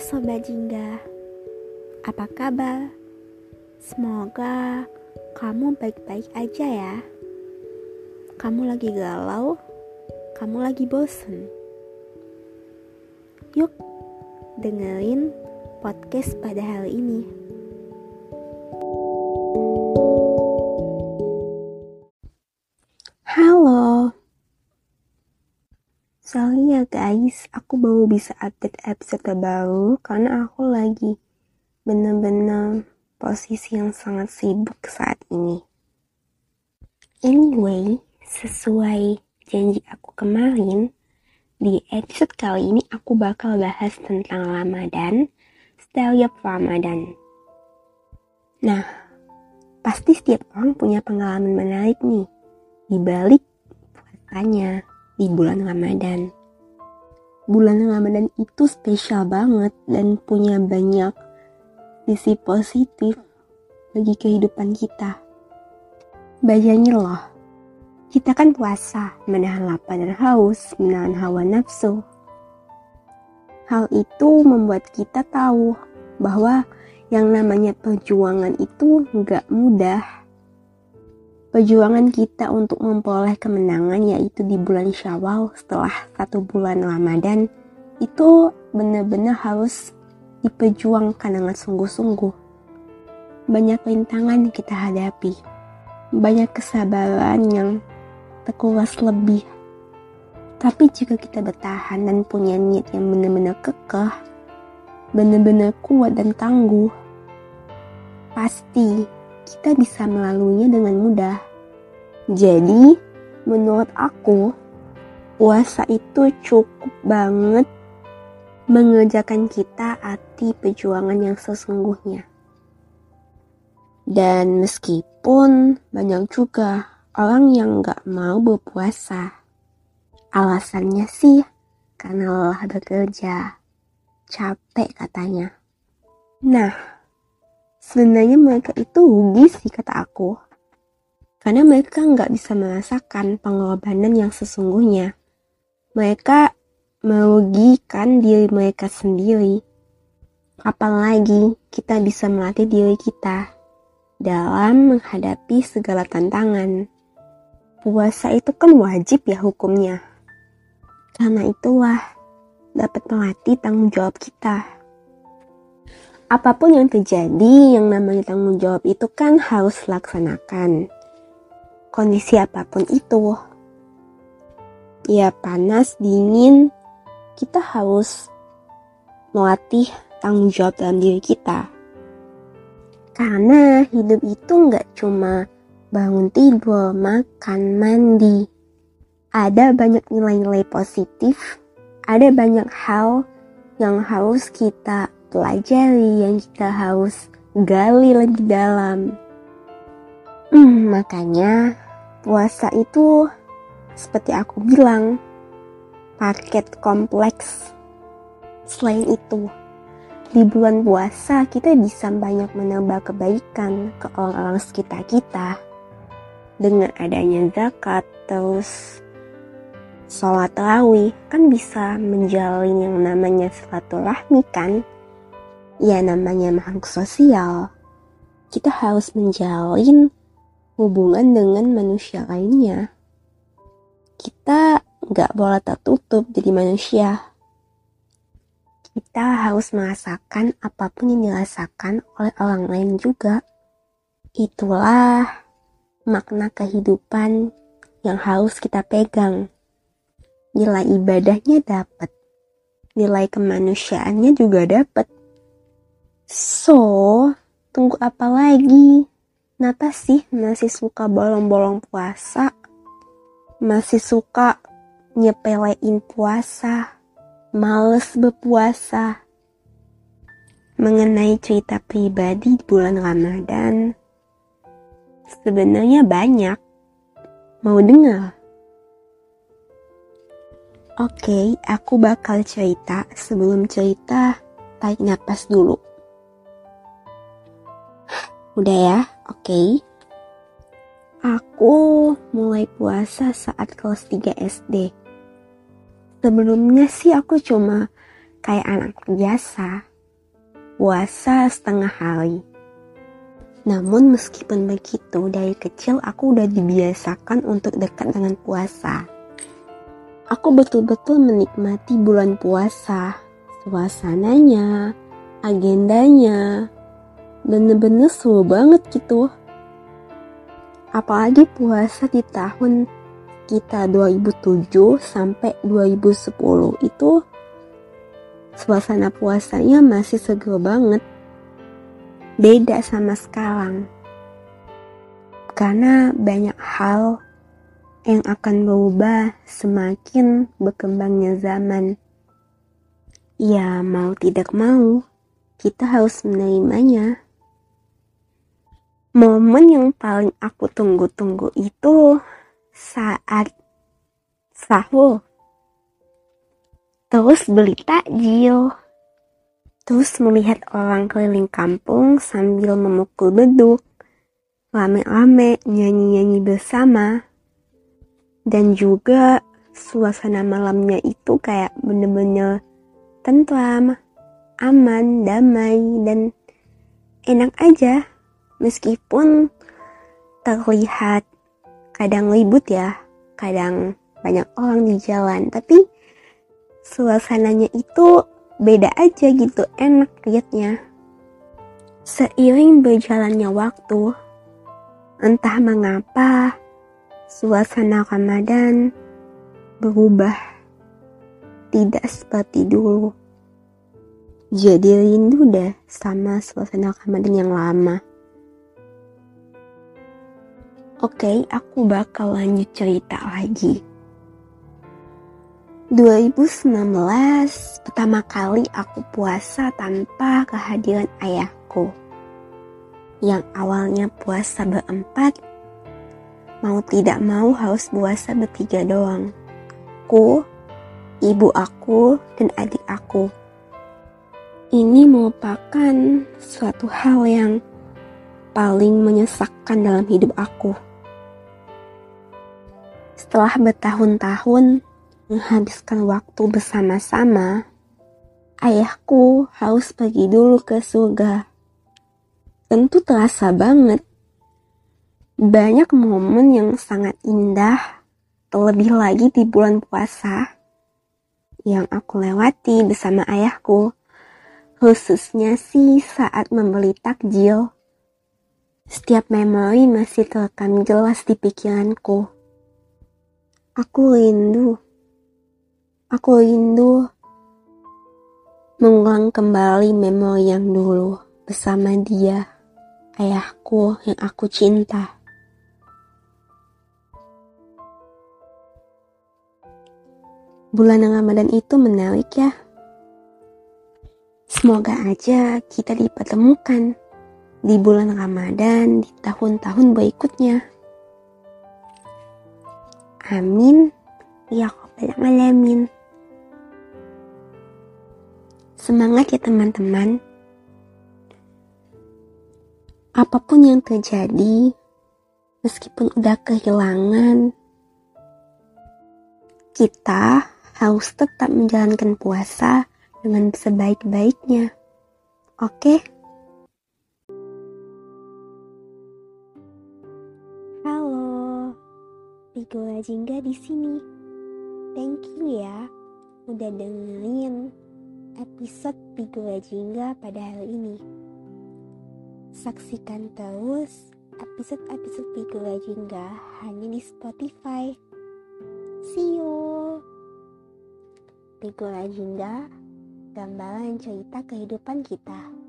Sobat Jingga, apa kabar? Semoga kamu baik-baik aja ya. Kamu lagi galau, kamu lagi bosen. Yuk, dengerin podcast pada hari ini. Aku baru bisa update episode terbaru karena aku lagi bener-bener posisi yang sangat sibuk saat ini. Anyway, sesuai janji aku kemarin, di episode kali ini aku bakal bahas tentang Ramadan, setiap Ramadan. Nah, pasti setiap orang punya pengalaman menarik nih, di balik puasanya di bulan Ramadan. Bulan Ramadan itu spesial banget dan punya banyak sisi positif bagi kehidupan kita. Bayangin loh, kita kan puasa, menahan lapar dan haus, menahan hawa nafsu. Hal itu membuat kita tahu bahwa yang namanya perjuangan itu nggak mudah Perjuangan kita untuk memperoleh kemenangan yaitu di bulan Syawal setelah satu bulan Ramadan itu benar-benar harus diperjuangkan dengan sungguh-sungguh. Banyak rintangan yang kita hadapi, banyak kesabaran yang terkuras lebih. Tapi jika kita bertahan dan punya niat yang benar-benar kekeh, benar-benar kuat dan tangguh, pasti kita bisa melaluinya dengan mudah. Jadi, menurut aku, puasa itu cukup banget mengerjakan kita arti perjuangan yang sesungguhnya. Dan meskipun banyak juga orang yang gak mau berpuasa, alasannya sih karena lelah bekerja, capek katanya. Nah, sebenarnya mereka itu rugi sih kata aku. Karena mereka nggak bisa merasakan pengorbanan yang sesungguhnya. Mereka merugikan diri mereka sendiri. Apalagi kita bisa melatih diri kita dalam menghadapi segala tantangan. Puasa itu kan wajib ya hukumnya. Karena itulah dapat melatih tanggung jawab kita apa pun yang terjadi, yang namanya tanggung jawab itu kan harus laksanakan. Kondisi apa pun itu. Ya panas, dingin, kita harus melatih tanggung jawab dalam diri kita. Karena hidup itu nggak cuma bangun tidur, makan, mandi. Ada banyak nilai-nilai positif, ada banyak hal yang harus kita pelajari, yang kita harus gali lebih dalam. Hmm, makanya puasa itu seperti aku bilang, paket kompleks. Selain itu, di bulan puasa kita bisa banyak menambah kebaikan ke orang-orang sekitar kita. Dengan adanya zakat, terus sholat tarawih, kan bisa menjalin yang namanya silaturahmi kan ya namanya makhluk sosial, kita harus menjalin hubungan dengan manusia lainnya. Kita nggak boleh tertutup jadi manusia. Kita harus merasakan apa pun yang dirasakan oleh orang lain juga. Itulah makna kehidupan yang harus kita pegang. Nilai ibadahnya dapat, nilai kemanusiaannya juga dapat So, tunggu apa lagi? Kenapa sih masih suka bolong-bolong puasa? Masih suka nyepelein puasa? Males berpuasa? Mengenai cerita pribadi di bulan Ramadan, sebenarnya banyak. Mau dengar? Oke, aku bakal cerita. Sebelum cerita, tarik napas dulu. Udah ya, oke. Okay. Aku mulai puasa saat kelas 3 SD. Sebelumnya sih aku cuma kayak anak biasa, puasa setengah hari. Namun meskipun begitu, dari kecil aku udah dibiasakan untuk dekat dengan puasa. Aku betul-betul menikmati bulan puasa, suasananya, agendanya, bener-bener seru banget gitu. Apalagi puasa di tahun kita 2007 sampai 2010 itu suasana puasanya masih seger banget. Beda sama sekarang. Karena banyak hal yang akan berubah semakin berkembangnya zaman. Ya, mau tidak mau, kita harus menerimanya. Momen yang paling aku tunggu-tunggu itu saat sahur. Terus beli takjil. Terus melihat orang keliling kampung sambil memukul beduk. Rame-rame nyanyi-nyanyi bersama. Dan juga suasana malamnya itu kayak bener-bener tentram, aman, damai, dan enak aja. Meskipun terlihat kadang ribut ya, kadang banyak orang di jalan, tapi suasananya itu beda aja gitu, enak liatnya. Seiring berjalannya waktu, entah mengapa suasana Ramadan berubah tidak seperti dulu. Jadi rindu deh sama suasana Ramadan yang lama. Oke, aku bakal lanjut cerita lagi. 2019 pertama kali aku puasa tanpa kehadiran ayahku. Yang awalnya puasa berempat, mau tidak mau harus puasa bertiga doang. Aku, ibu aku, dan adik aku. Ini merupakan suatu hal yang paling menyesakkan dalam hidup aku. Setelah bertahun-tahun menghabiskan waktu bersama-sama, ayahku harus pergi dulu ke surga. Tentu terasa banget. Banyak momen yang sangat indah, terlebih lagi di bulan puasa, yang aku lewati bersama ayahku, khususnya sih saat membeli takjil. Setiap memori masih terekam jelas di pikiranku. Aku rindu Aku rindu mengulang kembali memori yang dulu bersama dia, ayahku yang aku cinta. Bulan Ramadan itu menarik ya. Semoga aja kita dipertemukan di bulan Ramadan di tahun-tahun berikutnya. Amin. Ya Rabbal Alamin. Semangat ya teman-teman. Apa pun yang terjadi, meskipun udah kehilangan, kita harus tetap menjalankan puasa dengan sebaik-baiknya. Oke? Halo, Pigo Jingga di sini. Thank you ya udah dengerin episode Pigo Jingga pada hari ini. Saksikan terus episode-episode Pigo Jingga hanya di Spotify. See you. Pigo Jingga, gambaran cerita kehidupan kita.